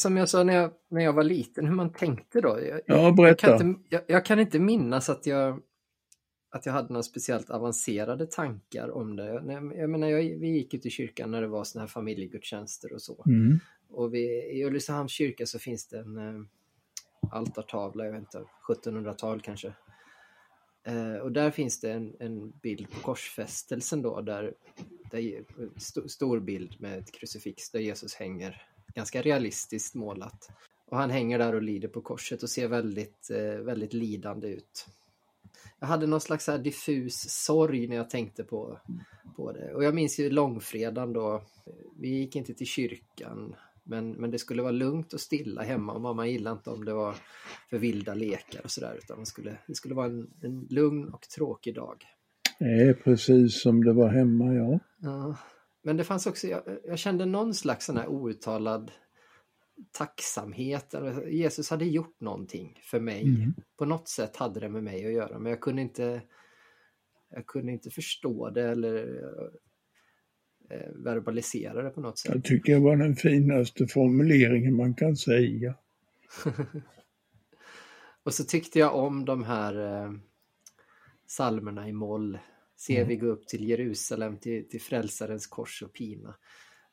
som jag sa när jag, när jag var liten, hur man tänkte då. Jag, Ja, berätta. Jag kan, inte, jag, jag kan inte minnas att jag, att jag hade några speciellt avancerade tankar om det. Jag, jag menar, jag, vi gick ut i kyrkan när det var såna här familjegudstjänster och så. Mm. Och vi, i Ulricehamns kyrka så finns det en eh, altartavla, jag vet inte, 1700-tal kanske. Eh, och där finns det en, en bild på korsfästelsen då, där, där st stor bild med ett krucifix där Jesus hänger, ganska realistiskt målat. Och han hänger där och lider på korset och ser väldigt, eh, väldigt lidande ut. Jag hade någon slags så diffus sorg när jag tänkte på, på det. Och jag minns ju långfredagen då, vi gick inte till kyrkan, men, men det skulle vara lugnt och stilla hemma och mamma gillade inte om det var för vilda lekar och sådär, utan det skulle, det skulle vara en, en lugn och tråkig dag. Det är precis som det var hemma, ja. Ja. Men det fanns också, jag, jag kände någon slags sån här outtalad tacksamhet. Jesus hade gjort någonting för mig. Mm. På något sätt hade det med mig att göra, men jag kunde inte, jag kunde inte förstå det eller eh, verbalisera det på något sätt. Jag tycker det var den finaste formuleringen man kan säga. Och så tyckte jag om de här eh, salmerna i moll. Se Mm. vi gå upp till Jerusalem, till, till frälsarens kors och pina.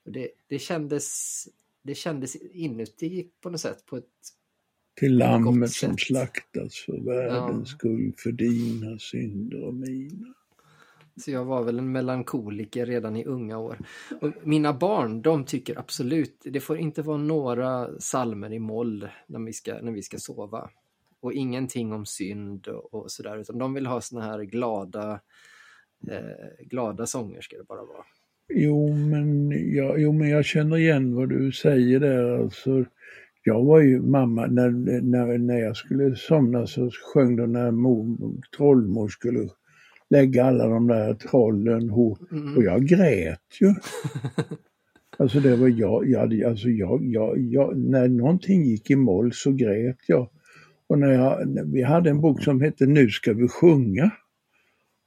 Och det, det, kändes, det kändes inuti på något sätt på ett Till lammet som sätt. slaktas för världens Ja. skull, för dina synder och mina. Så jag var väl en melankoliker redan i unga år. Och mina barn, de tycker absolut, det får inte vara några salmer i moll när vi ska, när vi ska sova. Och ingenting om synd och, och sådär, utan de vill ha såna här glada, eh, glada sånger ska det bara vara. Jo men, ja, jo, men jag känner igen vad du säger där. Alltså, jag var ju mamma, när, när, när jag skulle somna så sjöng de när mor, trollmor skulle lägga alla de där trollen hos Mm. Och jag grät ju. Alltså det var jag, jag, alltså jag, jag, jag, när någonting gick i moll så grät jag. Och när jag, när vi hade en bok som hette Nu ska vi sjunga.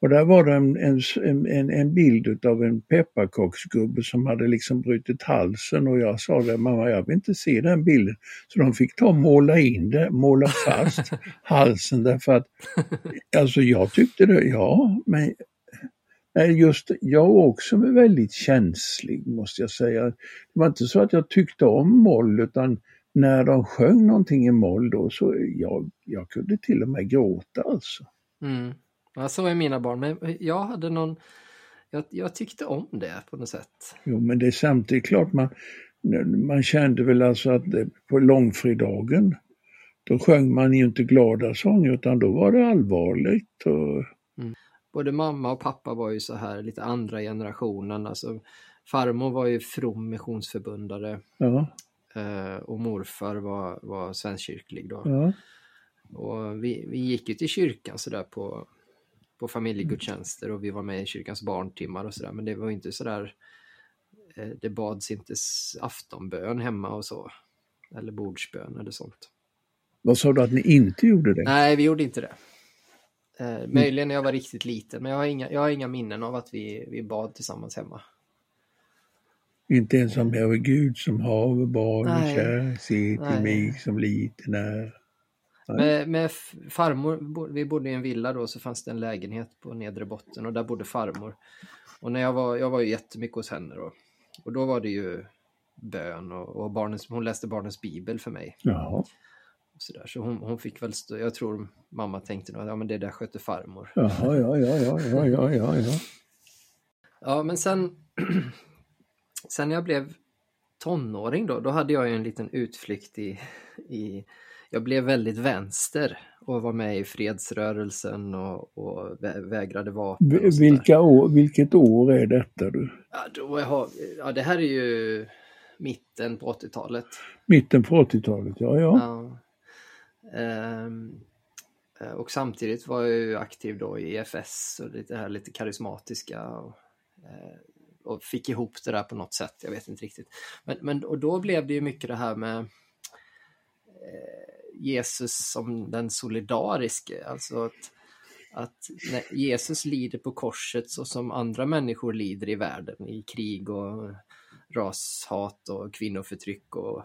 Och där var det en, en, en, en bild av en pepparkaksgubbe som hade liksom brutit halsen och jag sa det, mamma jag vill inte se den bilden. Så de fick ta och måla in det, måla fast halsen därför att, alltså jag tyckte det, ja men just jag är också väldigt känslig måste jag säga. Det var inte så att jag tyckte om moll utan när de sjöng någonting i moll då så jag, jag kunde till och med gråta alltså. Mm. Ja, så är mina barn, men jag hade någon, jag, jag tyckte om det på något sätt. Jo men det är samtidigt klart man, man kände väl alltså att på långfredagen då sjöng man ju inte glada sånger utan då var det allvarligt. Och, Både mamma och pappa var ju så här lite andra generationen, alltså farmor var ju from missionsförbundare ja, eh, och morfar var, var svenskkyrklig då. ja. Och vi, vi gick ju till kyrkan sådär på, på familjegudstjänster och vi var med i kyrkans barntimmar och sådär men det var inte sådär eh, det bads inte aftonbön hemma och så. Eller bordsbön eller sånt. Vad sa du att ni inte gjorde det? Nej, vi gjorde inte det. Eh, möjligen när jag var riktigt liten, men jag har inga, jag har inga minnen av att vi, vi bad tillsammans hemma. Inte ens om jag är Gud som haver barn och kär, se till Nej. mig som liten är. Med, med farmor, vi bodde i en villa då, så fanns det en lägenhet på nedre botten och där bodde farmor. Och när jag var, jag var ju jättemycket hos henne då. Och då var det ju bön och, och barnens, hon läste barnens bibel för mig. Jaha. Så där. så hon, hon fick väl, stå, jag tror mamma tänkte nog, ja men det där sköter farmor. Jaha, ja, ja, ja, ja, ja, ja, ja. Men sen, sen jag blev tonåring då, då hade jag ju en liten utflykt i, i jag blev väldigt vänster och var med i fredsrörelsen och, och vä- vägrade vapen. Och. Vilka år, vilket år är detta du? ja, då har, ja, det här är ju mitten på 80-talet. Mitten på 80-talet, ja, ja. Ja. Ehm, eh, och samtidigt var jag ju aktiv då i EFS och det här lite karismatiska. Och, eh, och fick ihop det där på något sätt, jag vet inte riktigt. Men, men och då blev det ju mycket det här med eh, Jesus som den solidariske, alltså att, att när Jesus lider på korset så som andra människor lider i världen, i krig och rashat och kvinnoförtryck och, och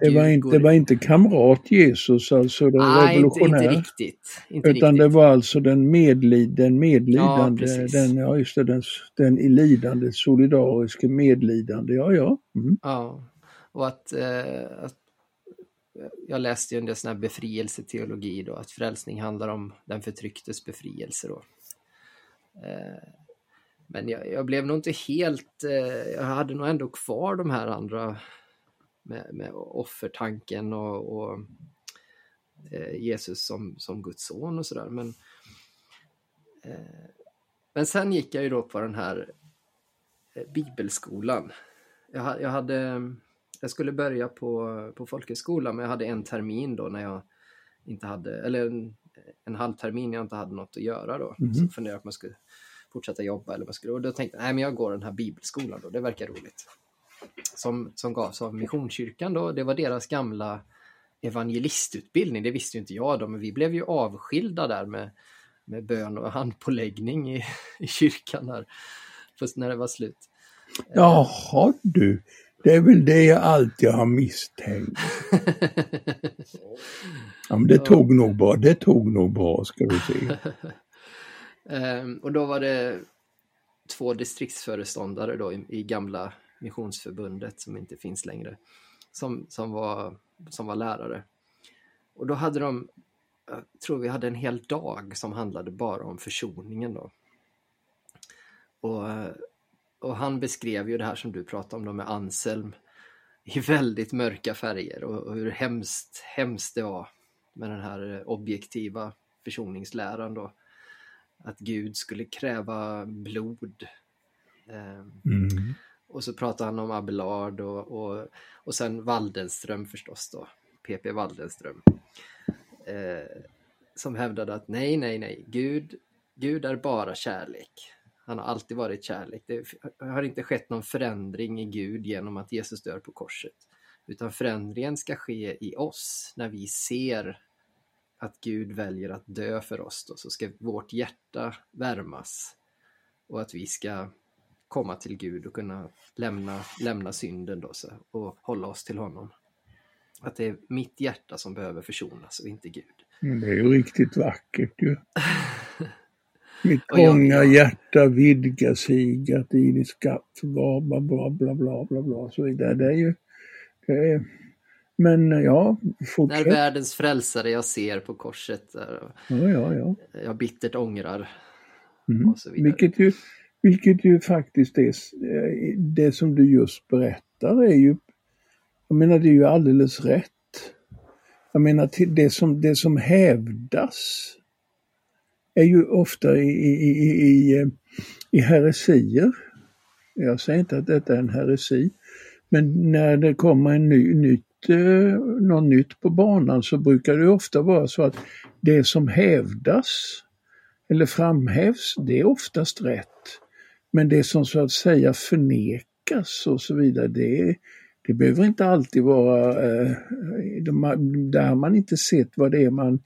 det, var inte, går... det var inte kamrat Jesus, alltså den Nej, revolutionär. Inte, inte riktigt. Inte utan riktigt. det var alltså den, medlid, den medlidande, ja, den, ja, just det, den, den lidande, solidariske medlidande, ja ja. Mm. Ja, och att, eh, att jag läste ju en del sån här befrielseteologi då, att frälsning handlar om den förtrycktes befrielse då. Eh, men jag, jag, blev nog inte helt, eh, jag hade nog ändå kvar de här andra med, med offertanken och, och eh, Jesus som, som Guds son och sådär. Men, men sen gick jag ju då på den här bibelskolan. Jag, jag hade jag skulle börja på, på folkhögskola men jag hade en termin då när jag inte hade, eller en, en halv termin jag inte hade något att göra då. Mm. Så funderade jag på om jag skulle fortsätta jobba eller vad skulle, och då tänkte jag, nej men jag går den här bibelskolan då, det verkar roligt. Som, som gavs av Missionskyrkan då, det var deras gamla evangelistutbildning, det visste ju inte jag då, men vi blev ju avskilda där med, med bön och handpåläggning i, i kyrkan där, först när det var slut. Jaha du, det är väl det jag alltid har misstänkt. ja, men det tog nog bra, det tog nog bra ska du se. um, och då var det två distriktsföreståndare då i, i, gamla missionsförbundet som inte finns längre, som, som, var, som var lärare. Och då hade de, jag tror vi hade en hel dag som handlade bara om försoningen då. Och och han beskrev ju det här som du pratade om då med Anselm i väldigt mörka färger och, och hur hemskt, hemskt det var med den här objektiva försoningsläran då. Att Gud skulle kräva blod. Ehm, mm. Och så pratade han om Abelard och, och, och sen Waldenström förstås då, PP Waldenström. Eh, som hävdade att nej, nej, nej, Gud, Gud är bara kärlek. Han har alltid varit kärlek. Det har inte skett någon förändring i Gud genom att Jesus dör på korset. Utan förändringen ska ske i oss när vi ser att Gud väljer att dö för oss. Då, så ska vårt hjärta värmas och att vi ska komma till Gud och kunna lämna, lämna synden då, så, och hålla oss till honom. Att det är mitt hjärta som behöver försonas och inte Gud. Men det är ju riktigt vackert ju. Mitt trånga hjärta vidgar sig, att i din skatt, bla bla bla bla bla bla bla så vidare. Det är ju, det är, men ja, fortsätt. När världens frälsare jag ser på korset, ja, ja, ja. jag bittert ångrar. Mm. Och så vidare. Vilket ju, vilket ju faktiskt är, eh, det som du just berättar är ju, jag menar det är ju alldeles rätt. Jag menar det som, det som hävdas är ju ofta i, i, i, i heresier. Jag säger inte att detta är en heresi, men när det kommer en ny, nytt, eh, något nytt på banan så brukar det ofta vara så att det som hävdas eller framhävs, det är oftast rätt. Men det som så att säga förnekas och så vidare, det, det behöver inte alltid vara, eh, där har man inte sett vad det är man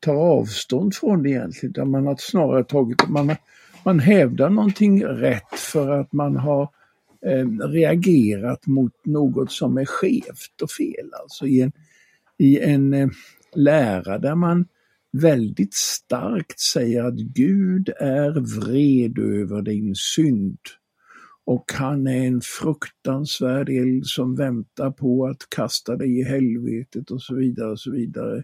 tar avstånd från det egentligen, utan man har snarare tagit, man, man hävdar någonting rätt för att man har eh, reagerat mot något som är skevt och fel. Alltså i en, i en eh, lära där man väldigt starkt säger att Gud är vred över din synd och han är en fruktansvärd eld som väntar på att kasta dig i helvetet och så vidare och så vidare.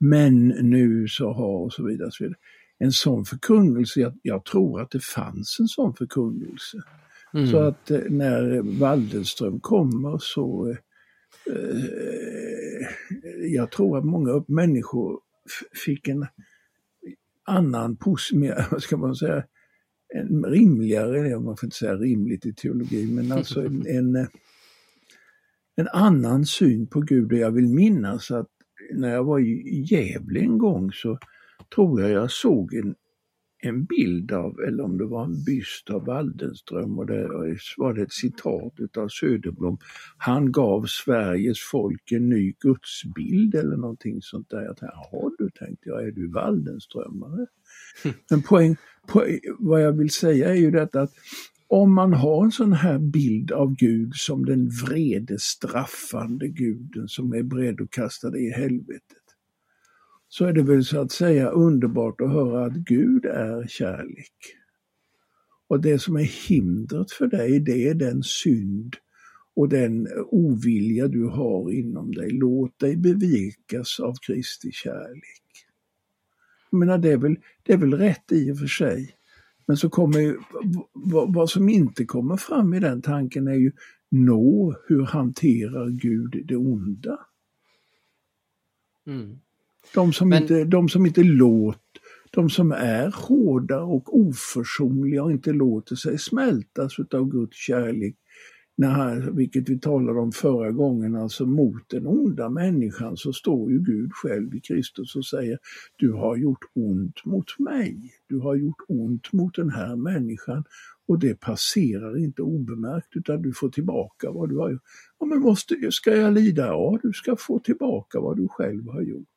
Men nu så har och så vidare. Och så vidare. En sån förkunnelse, jag, jag, tror att det fanns en sån förkunnelse. Mm. Så att eh, när Waldenström kommer så eh, jag tror att många människor fick en annan, mer, vad ska man säga, en rimligare, man får inte säga rimligt i teologi, men alltså en, en, en annan syn på Gud. Och jag vill minnas att när jag var i Gävle en gång så tror jag jag såg en, en bild av, eller om det var en byst av Waldenström och det var det ett citat utav Söderblom. Han gav Sveriges folk en ny gudsbild eller någonting sånt där. Jag tänkte, jaha du, tänkte jag, är du Waldenströmare? Men poäng, poäng, vad jag vill säga är ju detta att om man har en sån här bild av Gud som den vrede straffande guden som är beredd att kasta dig i helvetet, så är det väl så att säga underbart att höra att Gud är kärlek. Och det som är hindret för dig, det är den synd och den ovilja du har inom dig. Låt dig bevekas av Kristi kärlek. Jag menar, det är väl, det är väl rätt i och för sig. Men så kommer ju, vad, vad som inte kommer fram i den tanken är ju nå, hur hanterar Gud det onda? Mm. De, som Men... inte, de som inte låter, de som är hårda och oförsonliga och inte låter sig smältas av Guds kärlek, när, vilket vi talade om förra gången, alltså mot den onda människan så står ju Gud själv i Kristus och säger Du har gjort ont mot mig, du har gjort ont mot den här människan och det passerar inte obemärkt utan du får tillbaka vad du har gjort. Ja, men måste, ska jag lida? Ja, du ska få tillbaka vad du själv har gjort.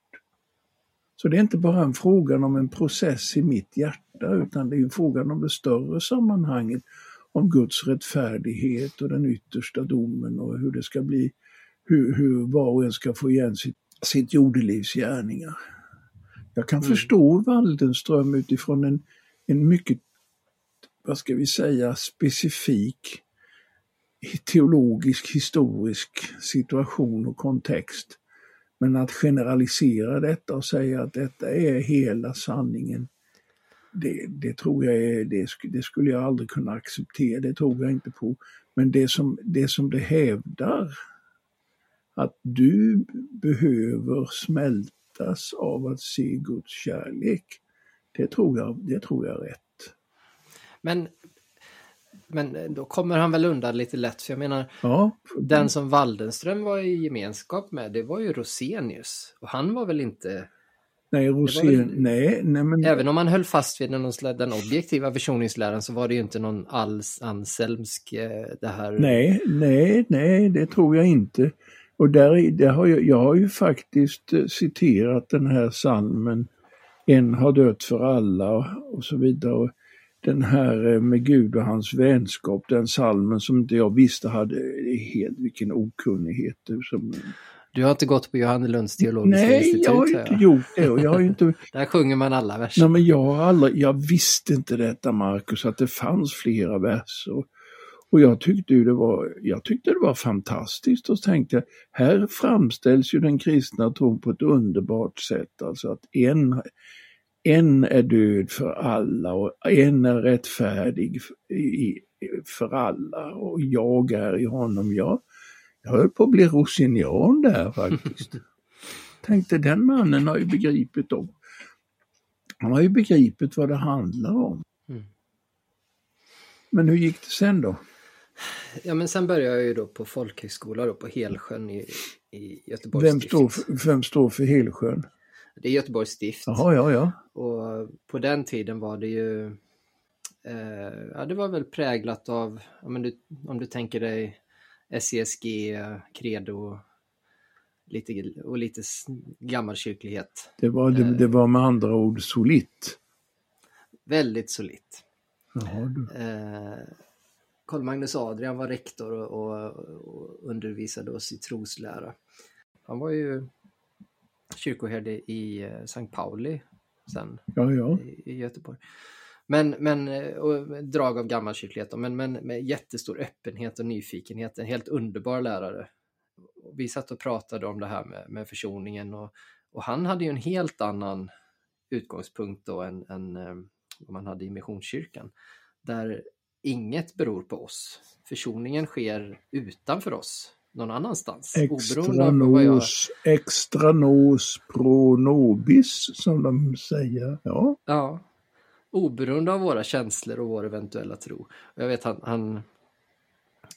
Så det är inte bara en fråga om en process i mitt hjärta utan det är en fråga om det större sammanhanget om Guds rättfärdighet och den yttersta domen och hur det ska bli, hur, hur var och en ska få igen sitt, sitt jordelivs gärningar. Jag kan mm. förstå Waldenström utifrån en, en mycket, vad ska vi säga, specifik teologisk, historisk situation och kontext. Men att generalisera detta och säga att detta är hela sanningen, det, det tror jag är, det, det, skulle jag aldrig kunna acceptera, det tror jag inte på. Men det som det, som det hävdar, att du behöver smältas av att se Guds kärlek, det tror jag, det tror jag är rätt. Men, men då kommer han väl undan lite lätt, för jag menar, ja. den som Waldenström var i gemenskap med, det var ju Rosenius. Och han var väl inte Nej, Rosén, nej, nej men... Även om man höll fast vid den, den objektiva försoningsläran så var det ju inte någon alls anselmsk eh, det här... Nej, nej, nej, det tror jag inte. Och där, där har jag, jag har ju faktiskt eh, citerat den här salmen En har dött för alla och så vidare. Den här eh, med Gud och hans vänskap, den salmen som inte jag visste hade helt, vilken okunnighet. Som, du har inte gått på Johannelunds teologiska Nej, institut? Nej, jag har inte gjort det. Och jag har inte... Där sjunger man alla verser. Nej, men jag, har aldrig, jag visste inte detta, Markus, att det fanns flera verser. Och jag tyckte, det var, jag tyckte det var fantastiskt och tänkte, här framställs ju den kristna tron på ett underbart sätt. Alltså att en, en är död för alla och en är rättfärdig för alla och jag är i honom. Jag, jag höll på att bli rosinian där faktiskt. Tänkte den mannen har ju begripit då. Han har ju begripit vad det handlar om. Mm. Men hur gick det sen då? Ja men sen började jag ju då på folkhögskola då på Helsjön i, i Göteborgs vem står, för, vem står för Helsjön? Det är Göteborgs stift. Jaha, ja, ja. Och på den tiden var det ju eh, ja, det var väl präglat av, men du, om du tänker dig SESG, Credo lite, och lite gammalkyrklighet. Det var, det, det var med andra ord solitt? Väldigt solitt. Eh, Karl Magnus Adrian var rektor och, och, och, undervisade oss i troslära. Han var ju kyrkoherde i eh, Sankt Pauli sen ja, ja. I, Göteborg. Men, men eh, och drag av gammalkyrklighet, men, men med jättestor öppenhet och nyfikenhet. En helt underbar lärare. Vi satt och pratade om det här med, med försoningen och, och han hade ju en helt annan utgångspunkt då än, än eh, vad man hade i Missionskyrkan. Där inget beror på oss. Försoningen sker utanför oss, någon annanstans. Extra nos, jag... extra nos pro nobis som de säger. Ja. ja, oberoende av våra känslor och vår eventuella tro. Jag vet han, han,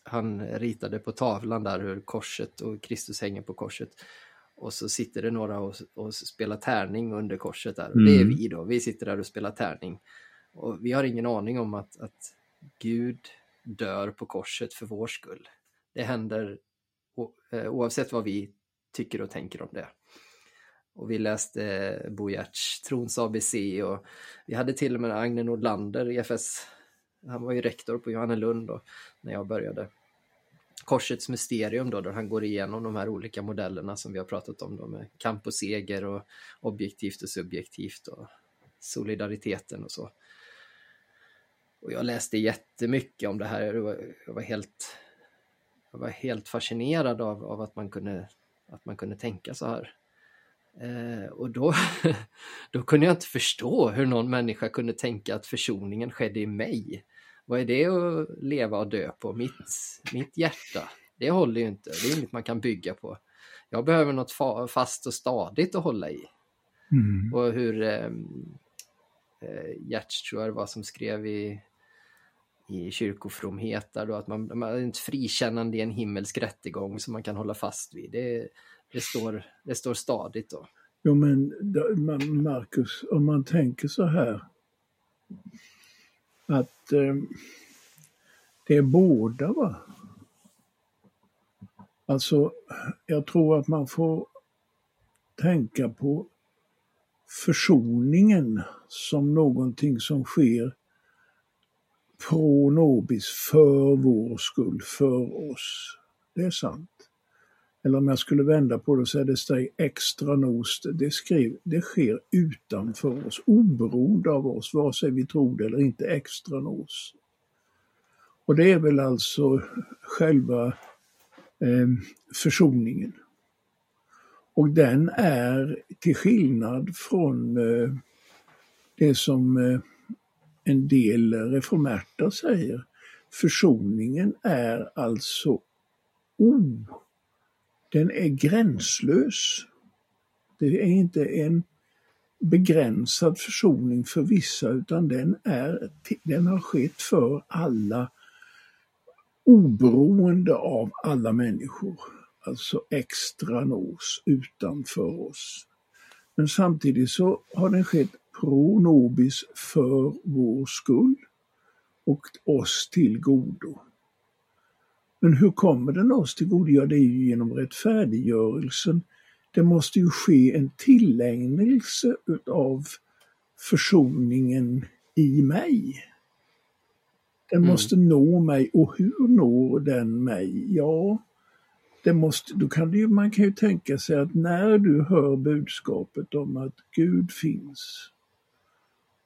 han ritade på tavlan där hur korset och Kristus hänger på korset. Och så sitter det några och, och spelar tärning under korset där. Mm. Det är mm. vi då, vi sitter där och spelar tärning. Och vi har ingen aning om att, att Gud dör på korset för vår skull. Det händer Eh, oavsett vad vi tycker och tänker om det. Och vi läste eh, Bo Giertz Trons ABC och vi hade till och med Agne Nordlander, EFS han var ju rektor på Johannelund då, när jag började. Korsets mysterium då, där han går igenom de här olika modellerna som vi har pratat om då med kamp och seger och objektivt och subjektivt och solidariteten och så. Och jag läste jättemycket om det här, jag var helt, jag var helt fascinerad av, av att, man kunde, att man kunde tänka så här. Eh, och då, då kunde jag inte förstå hur någon människa kunde tänka att försoningen skedde i mig. Vad är det att leva och dö på? Mitt, mitt hjärta? Det håller ju inte, det är inget man kan bygga på. Jag behöver något fa fast och stadigt att hålla i. Mm. Och hur ehm, eh, Gertz tror jag det var som skrev i, i kyrkofromhet där då, att man, man är inte frikännande i en himmelsk rättegång som man kan hålla fast vid. Det, det, står, det står stadigt då. Jo men Marcus, om man tänker så här att eh, det är båda va. Alltså, jag tror att man får tänka på försoningen som någonting som sker pro nobis, för vår skull, för oss. Det är sant. Eller om jag skulle vända på det och säga det steg extra nos, det, skrev, det sker utanför oss, oberoende av oss, vare sig vi tror det eller inte, extra nos. Och det är väl alltså själva eh, försoningen. Och den är till skillnad från eh, det som eh, en del reformerta säger, försoningen är alltså o den är gränslös. Det är inte en begränsad försoning för vissa utan den, är, den har skett för alla oberoende av alla människor. Alltså extra nos utanför oss. Men samtidigt så har den skett pro nobis för vår skull och oss till godo. Men hur kommer den oss till godo? Ja, det är ju genom rättfärdiggörelsen. Det måste ju ske en tillägnelse utav försoningen i mig. Den mm. måste nå mig och hur når den mig? Ja, det måste, då kan det man kan ju tänka sig att när du hör budskapet om att Gud finns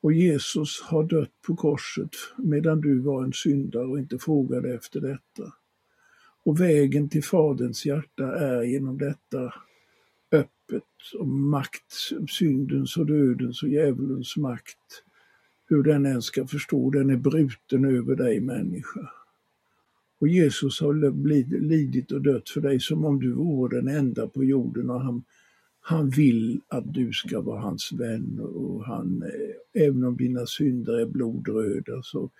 och Jesus har dött på korset medan du var en syndare och inte frågade efter detta. Och vägen till Faderns hjärta är genom detta öppet och makt, syndens och dödens och djävulens makt, hur den än ska förstå, den är bruten över dig människa. Och Jesus har lidit och dött för dig som om du vore den enda på jorden och han, han vill att du ska vara hans vän och han, eh, även om dina synder är blodröda så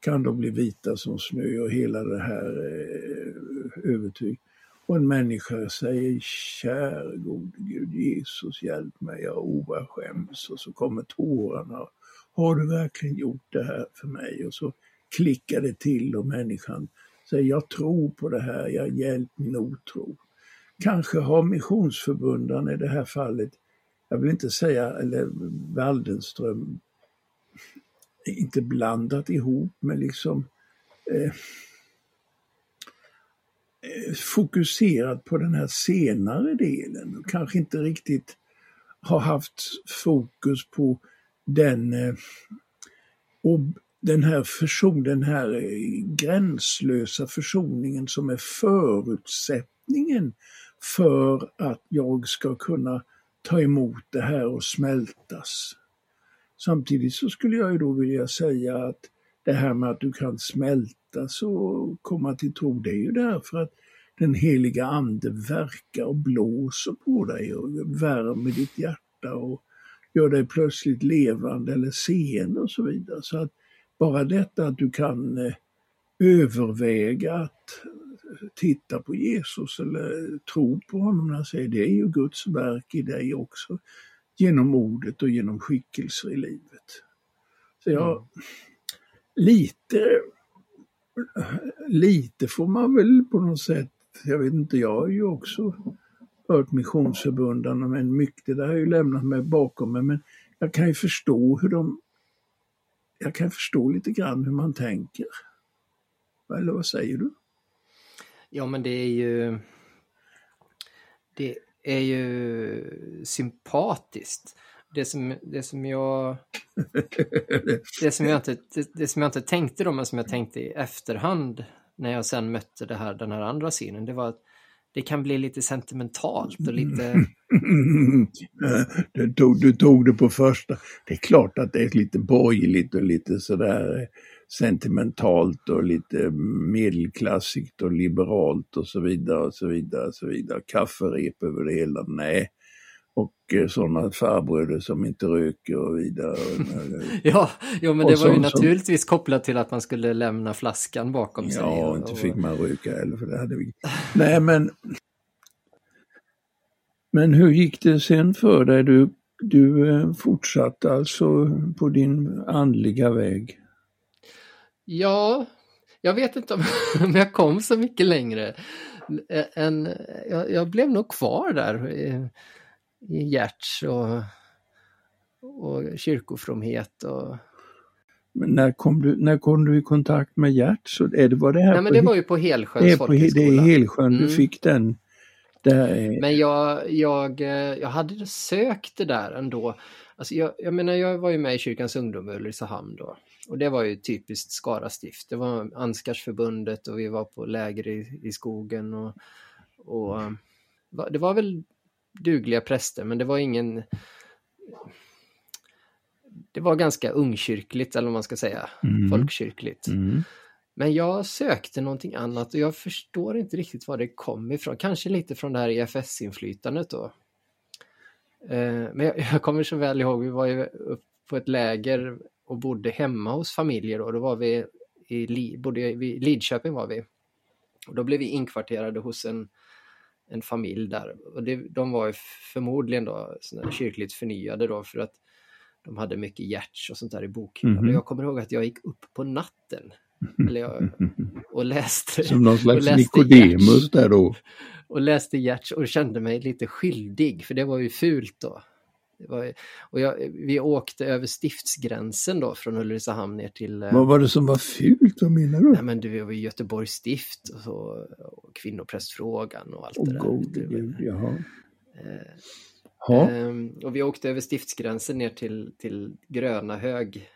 kan de bli vita som snö och hela det här eh, övertyg. Och en människa säger käre gode Gud Jesus hjälp mig, jag oa skäms och så kommer tårarna. Har du verkligen gjort det här för mig? Och så klickar det till och människan säger jag tror på det här, jag hjälp min otro. Kanske har missionsförbunden i det här fallet, jag vill inte säga, eller Waldenström, inte blandat ihop men liksom eh, eh fokuserat på den här senare delen. Och kanske inte riktigt har haft fokus på den eh, och den här förson, den här eh, gränslösa försoningen som är förutsättningen för att jag ska kunna ta emot det här och smältas. Samtidigt så skulle jag ju då vilja säga att det här med att du kan smältas och komma till tro, det är ju därför att den heliga ande verkar och blåser på dig och värmer ditt hjärta och gör dig plötsligt levande eller seende och så vidare. Så att bara detta att du kan eh, överväga att titta på Jesus eller tro på honom när han säger det är ju Guds verk i dig också genom ordet och genom skickelser i livet. Så jag, mm. lite, lite får man väl på något sätt, jag vet inte, jag har ju också hört missionsförbundarna men mycket, det där har ju lämnat mig bakom mig, men jag kan ju förstå hur de jag kan förstå lite grann hur man tänker. Eller vad säger du? Ja men det är ju det är ju sympatiskt. Det som, det som jag det som jag, inte, det, det, som jag inte tänkte då men som jag tänkte i efterhand när jag sen mötte det här, den här andra synen, det var att det kan bli lite sentimentalt och lite... du, tog, du tog det på första. Det är klart att det är lite borgerligt och lite sådär sentimentalt och lite medelklassigt och liberalt och så vidare och så vidare och så vidare. Kafferep över det hela. Nej, och eh, sådana farbröder som inte röker och vidare. ja, ja, men det var ju naturligtvis kopplat till att man skulle lämna flaskan bakom sig. Ja, och, inte fick man röka heller för det hade vi. Nej, men men hur gick det sen för dig? Du, du eh, fortsatte alltså på din andliga väg? Ja, jag vet inte om, om jag kom så mycket längre. Än, jag, jag blev nog kvar där i Gerts och, och kyrkofromhet. Och... Men när kom, du, när kom du i kontakt med Gerts? Är det, var det här Nej, men det var ju på Helsjöns folkhögskola. Det är Helsjön mm. du fick den. Är... Men jag, jag, jag hade sökt det där ändå. Alltså jag, jag menar, jag var ju med i Kyrkans ungdom i Ulricehamn då. Och det var ju typiskt Skara stift. Det var Ansgarsförbundet och vi var på läger i, i skogen. Och, och det var väl dugliga präster, men det var ingen... Det var ganska ungkyrkligt, eller vad man ska säga, mm. folkkyrkligt. Mm. Men jag sökte någonting annat och jag förstår inte riktigt var det kom ifrån. Kanske lite från det här EFS-inflytandet då. Eh, men jag, kommer så väl ihåg, vi var ju upp på ett läger och bodde hemma hos familjer då. Då var vi i, bodde i Lidköping var vi. Och då blev vi inkvarterade hos en en familj där. Och det, de var ju förmodligen då kyrkligt förnyade då för att de hade mycket hjärts och sånt där i bokhyllan. Mm. Och jag kommer ihåg att jag gick upp på natten eller jag, och läste. Som någon slags Nikodemus där då. Och läste hjärts och kände mig lite skyldig för det var ju fult då. Var, och jag, vi åkte över stiftsgränsen då från Ulricehamn ner till... Eh, Vad var det som var fult? Vad menar du? Nej men det var Göteborgs stift och, så, och kvinnoprästfrågan och allt oh, det där. Gode Gud, jaha. Eh, eh, och vi åkte över stiftsgränsen ner till, till Gröna hög.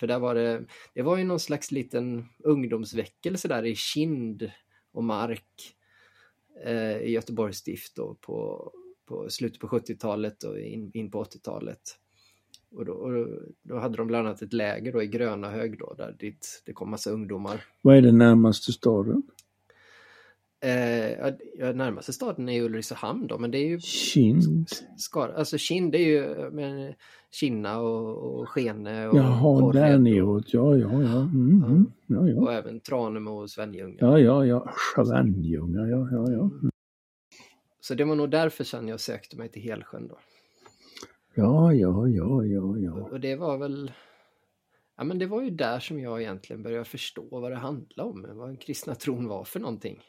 För där var det, det var ju någon slags liten ungdomsväckelse där i Kind och Mark eh, i Göteborgs stift då på på slutet på 70-talet och in, in på 80-talet. Och då, och då, hade de bland annat ett läger då i Gröna hög då, där dit det kom massa ungdomar. Vad är den närmaste staden? Eh, ja, närmaste staden är Ulricehamn då, men det är ju... Kind? Skara, alltså Kind är ju men, Kinna och, och Skene och Jaha, där neråt, ja, ja, ja. Mm, ja. Mm. ja, ja. Och även Tranemo och Svenljunga. Ja, ja, ja. Svenljunga, ja, ja, ja. Mm. Så det var nog därför sen jag sökte mig till Helsjön då. Ja, ja, ja, ja, ja. Och det var väl Ja men det var ju där som jag egentligen började förstå vad det handlade om, vad den kristna tron var för någonting.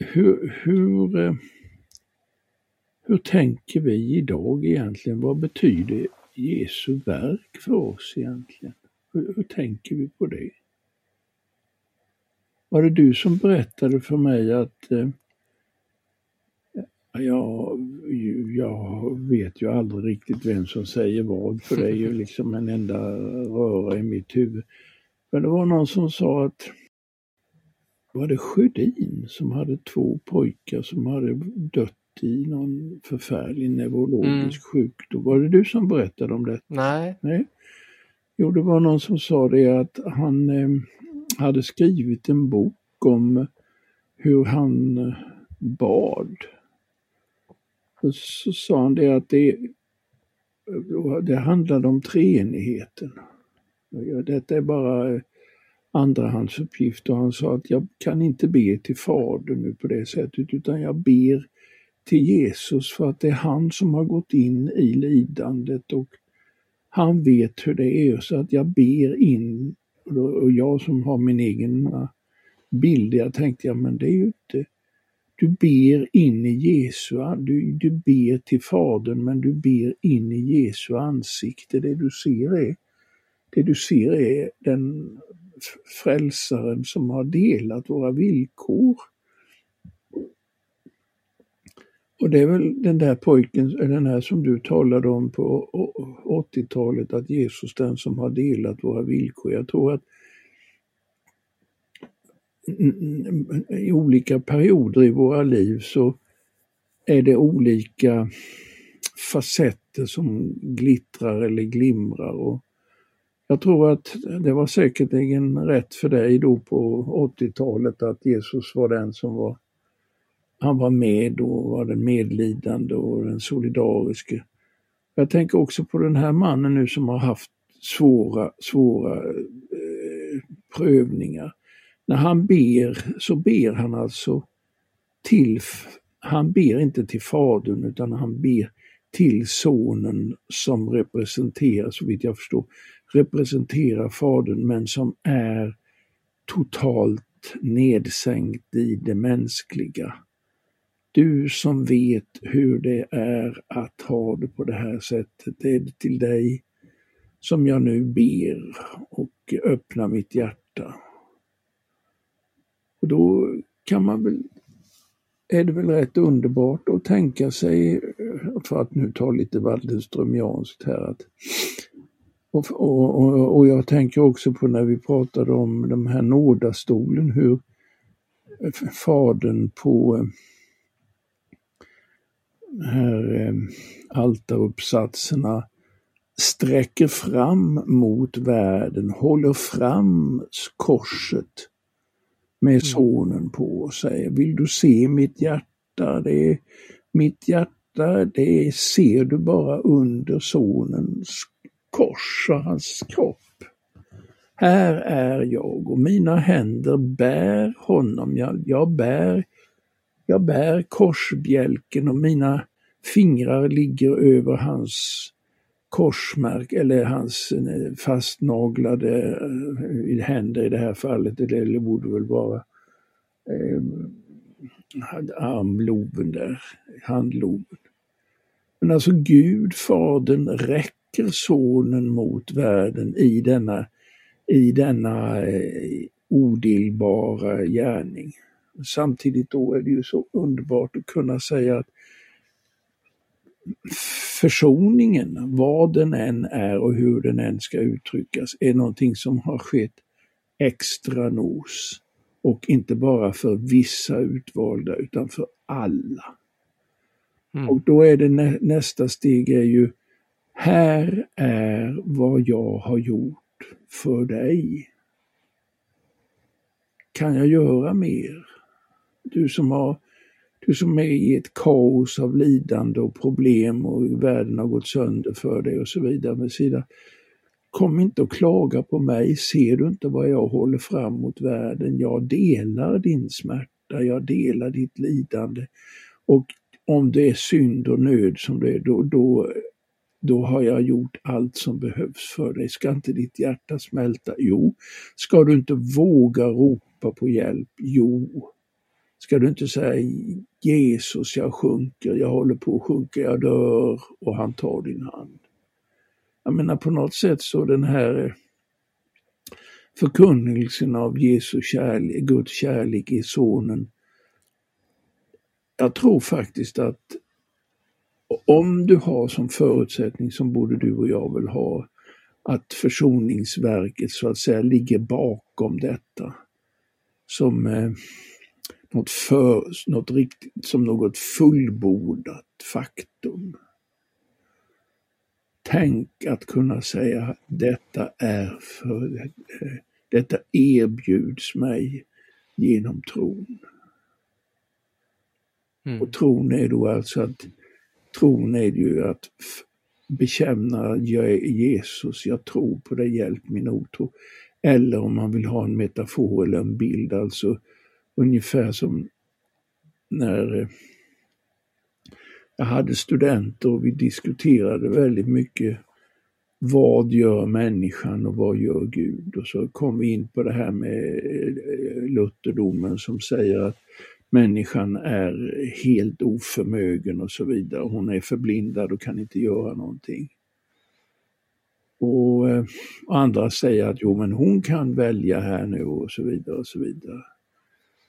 Hur, hur, eh, hur tänker vi idag egentligen? Vad betyder Jesu verk för oss egentligen? Hur, hur tänker vi på det? Var det du som berättade för mig att eh, Ja, jag vet ju aldrig riktigt vem som säger vad för det är ju liksom en enda röra i mitt huvud. Men det var någon som sa att var det Sjödin som hade två pojkar som hade dött i någon förfärlig neurologisk mm. sjukdom. Var det du som berättade om det? Nej. Nej. Jo, det var någon som sa det att han eh, hade skrivit en bok om hur han eh, bad så sa han det att det, det handlade om treenigheten. Detta är bara andrahandsuppgift och han sa att jag kan inte be till Fadern nu på det sättet utan jag ber till Jesus för att det är han som har gått in i lidandet och han vet hur det är så att jag ber in och jag som har min egen bild, jag tänkte jag men det är ju inte du ber in i Jesu, du, du ber till Fadern men du ber in i Jesu ansikte. Det du ser är det du ser är den frälsaren som har delat våra villkor. Och det är väl den där pojken, den här som du talade om på 80-talet, att Jesus den som har delat våra villkor. Jag tror att i olika perioder i våra liv så är det olika facetter som glittrar eller glimrar. Och jag tror att det var säkerligen rätt för dig då på 80-talet att Jesus var den som var han var med och var den medlidande och den solidariske. Jag tänker också på den här mannen nu som har haft svåra, svåra eh, prövningar. När han ber så ber han alltså till, han ber inte till Fadern utan han ber till Sonen som representerar, så vitt jag förstår, representerar Fadern men som är totalt nedsänkt i det mänskliga. Du som vet hur det är att ha det på det här sättet, det är till dig som jag nu ber och öppnar mitt hjärta. Och då kan man väl, är det väl rätt underbart att tänka sig, för att nu ta lite Waldenströmianskt här, att och, och, och, jag tänker också på när vi pratade om de här nådastolen, hur fadern på här eh, altaruppsatserna sträcker fram mot världen, håller fram korset med mm. sonen på och säger, vill du se mitt hjärta? Det är, mitt hjärta, det ser du bara under sonens kors och hans kropp. Här är jag och mina händer bär honom, jag, jag bär jag bär korsbjälken och mina fingrar ligger över hans korsmärk eller hans eh, fastnaglade eh, händer i det här fallet, eller borde väl vara eh, armloben där, handloben. Men alltså Gud, Fadern, räcker sonen mot världen i denna, i denna eh, odelbara gärning. Samtidigt då är det ju så underbart att kunna säga att försoningen, vad den än är och hur den än ska uttryckas, är någonting som har skett extra nos. Och inte bara för vissa utvalda utan för alla. Mm. Och då är det nä nästa steg är ju, här är vad jag har gjort för dig. Kan jag göra mer? Du som, har, du som är i ett kaos av lidande och problem och världen har gått sönder för dig och så vidare. Med sida. Kom inte och klaga på mig, ser du inte vad jag håller fram mot världen? Jag delar din smärta, jag delar ditt lidande. Och om det är synd och nöd som det är, då, då, då har jag gjort allt som behövs för dig. Ska inte ditt hjärta smälta? Jo. Ska du inte våga ropa på hjälp? Jo. Ska du inte säga Jesus, jag sjunker, jag håller på att sjunka, jag dör och han tar din hand. Jag menar på något sätt så den här eh, förkunnelsen av Jesu kärlek, Guds kärlek i sonen. Jag tror faktiskt att om du har som förutsättning, som både du och jag vill ha, att försoningsverket så att säga ligger bakom detta. Som eh, något, för, något riktigt, som något fullbordat faktum. Tänk att kunna säga detta är för, detta erbjuds mig genom tron. Mm. Och tron är då alltså att, tron är ju att bekänna jag är Jesus, jag tror på dig, hjälp min otro. Eller om man vill ha en metafor eller en bild, alltså ungefär som när eh, jag hade studenter och vi diskuterade väldigt mycket vad gör människan och vad gör Gud? Och så kom vi in på det här med eh, eh, Lutherdomen som säger att människan är helt oförmögen och så vidare. Hon är förblindad och kan inte göra någonting. Och, eh, andra säger att jo men hon kan välja här nu och så vidare och så vidare.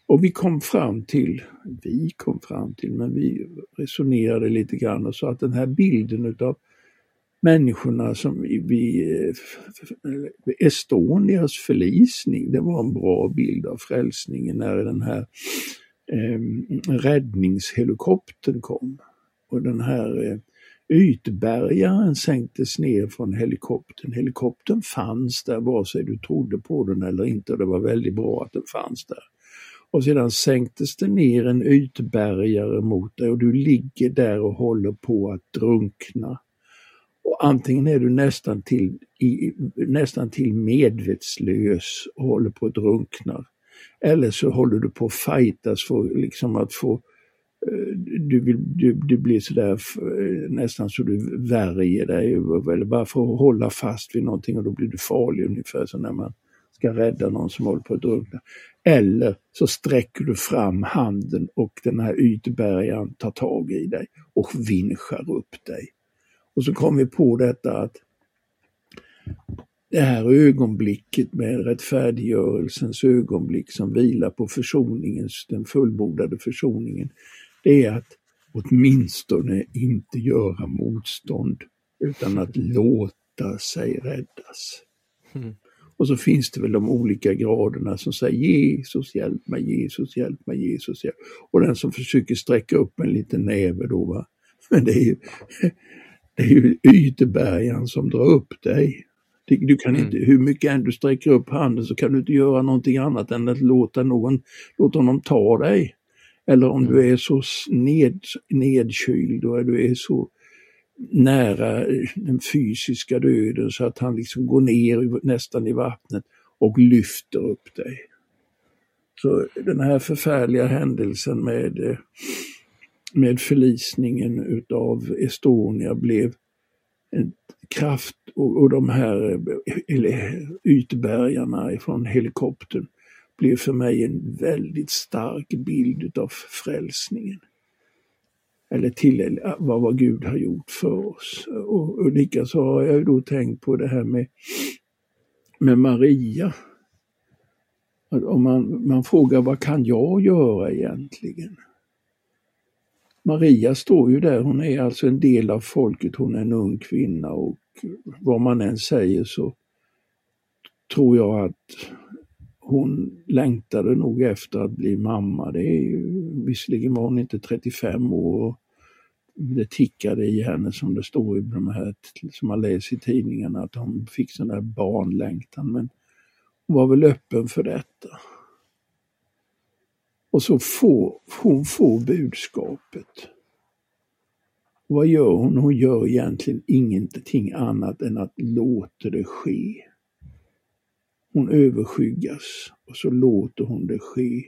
Och vi kom fram till, vi kom fram till, men vi resonerade lite grann och sa att den här bilden utav människorna som vid eh, Estonias förlisning, det var en bra bild av frälsningen när den här eh, räddningshelikoptern kom. Och den här eh, ytbärgaren sänktes ner från helikoptern. Helikoptern fanns där vare sig du trodde på den eller inte och det var väldigt bra att den fanns där. Och sedan sänktes det ner en ytbärgare mot dig och du ligger där och håller på att drunkna. Och antingen är du nästan till, i, nästan till medvetslös och håller på att drunkna. Eller så håller du på att fightas för liksom att få eh, du, vill, du, du blir sådär eh, nästan så du värjer dig eller bara för att hålla fast vid någonting och då blir du farlig ungefär som när man ska rädda någon som håller på att drunkna. Eller så sträcker du fram handen och den här ytbärgaren tar tag i dig och vinschar upp dig. Och så kom vi på detta att det här ögonblicket med rättfärdiggörelsens ögonblick som vilar på försoningens, den fullbordade försoningen, det är att åtminstone inte göra motstånd utan att låta sig räddas. Mm. Och så finns det väl de olika graderna som säger Jesus hjälp mig, Jesus hjälp mig, Jesus hjälp Och den som försöker sträcka upp en liten näve då va. Men det är ju, det är ju ytbergaren som drar upp dig. Du kan inte, mm. hur mycket än du sträcker upp handen så kan du inte göra någonting annat än att låta någon, låta honom ta dig. Eller om mm. du är så ned, nedkyld och du är så nära den fysiska döden så att han liksom går ner nästan i vattnet och lyfter upp dig. Så den här förfärliga händelsen med, med förlisningen utav Estonia blev kraft och, och de här eh, ytbärgarna ifrån helikoptern blev för mig en väldigt stark bild utav frälsningen eller till eh, vad, vad Gud har gjort för oss. Och, och likaså har jag då tänkt på det här med, med Maria. Att om man, man frågar vad kan jag göra egentligen? Maria står ju där, hon är alltså en del av folket, hon är en ung kvinna och vad man än säger så tror jag att hon längtade nog efter att bli mamma. Det är ju, visserligen var hon inte 35 år. Det tickade i henne som det står i de här som man läser i tidningarna att hon fick sån där barnlängtan. Men hon var väl öppen för detta. Och så får hon får budskapet. Vad gör hon? Hon gör egentligen ingenting annat än att låta det ske. Hon överskyggas och så låter hon det ske.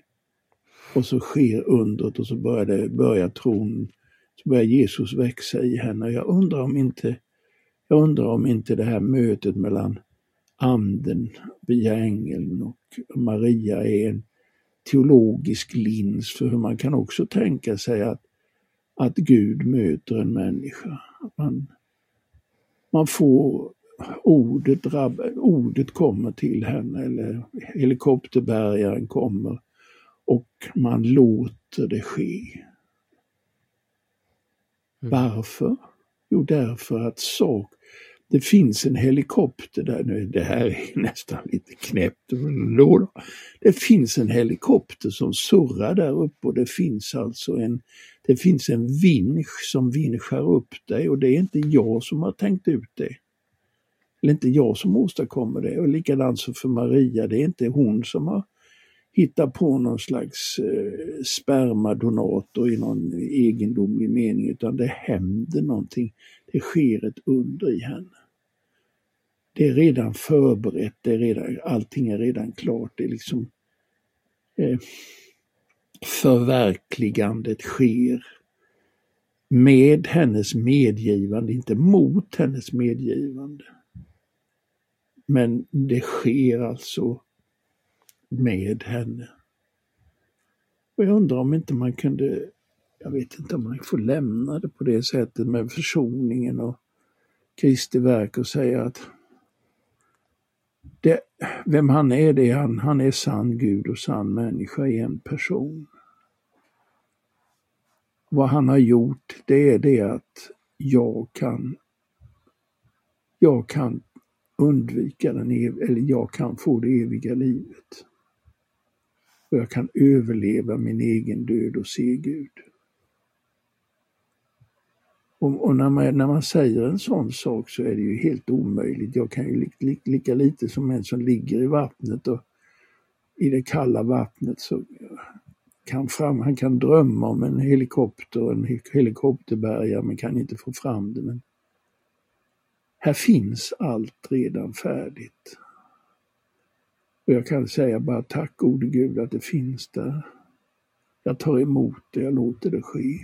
Och så sker undret och så börjar, det, börjar tron, så börjar Jesus växa i henne. Jag undrar om inte, jag undrar om inte det här mötet mellan anden via ängeln och Maria är en teologisk lins för hur man kan också tänka sig att, att Gud möter en människa. Man, man får ordet, ordet kommer till henne eller helikopterbärgaren kommer och man låter det ske. Mm. Varför? Jo, därför att sak, det finns en helikopter där nu, det här är nästan lite knäppt. Det finns en helikopter som surrar där uppe och det finns alltså en, det finns en vinsch som vinschar upp dig och det är inte jag som har tänkt ut det eller inte jag som åstadkommer det. Och likadant som för Maria, det är inte hon som har hittat på någon slags eh, spermadonator i någon egendomlig mening, utan det händer någonting. Det sker ett under i henne. Det är redan förberett, det är redan, allting är redan klart. Det är liksom eh, Förverkligandet sker med hennes medgivande, inte mot hennes medgivande. Men det sker alltså med henne. Och jag undrar om inte man kunde, jag vet inte om man får lämna det på det sättet med försoningen och Kristi verk och säga att det, vem han är, det är han, han är sann Gud och sann människa i en person. Vad han har gjort, det är det att jag kan jag kan undvika den, eller jag kan få det eviga livet. Och jag kan överleva min egen död och se Gud. Och, och när, man, när man säger en sån sak så är det ju helt omöjligt. Jag kan ju li, li, lika lite som en som ligger i vattnet och i det kalla vattnet så kan fram, han kan drömma om en helikopter och en helikopterbärgare men kan inte få fram det. Men här finns allt redan färdigt. Och jag kan säga bara tack gode Gud att det finns där. Jag tar emot det, jag låter det ske.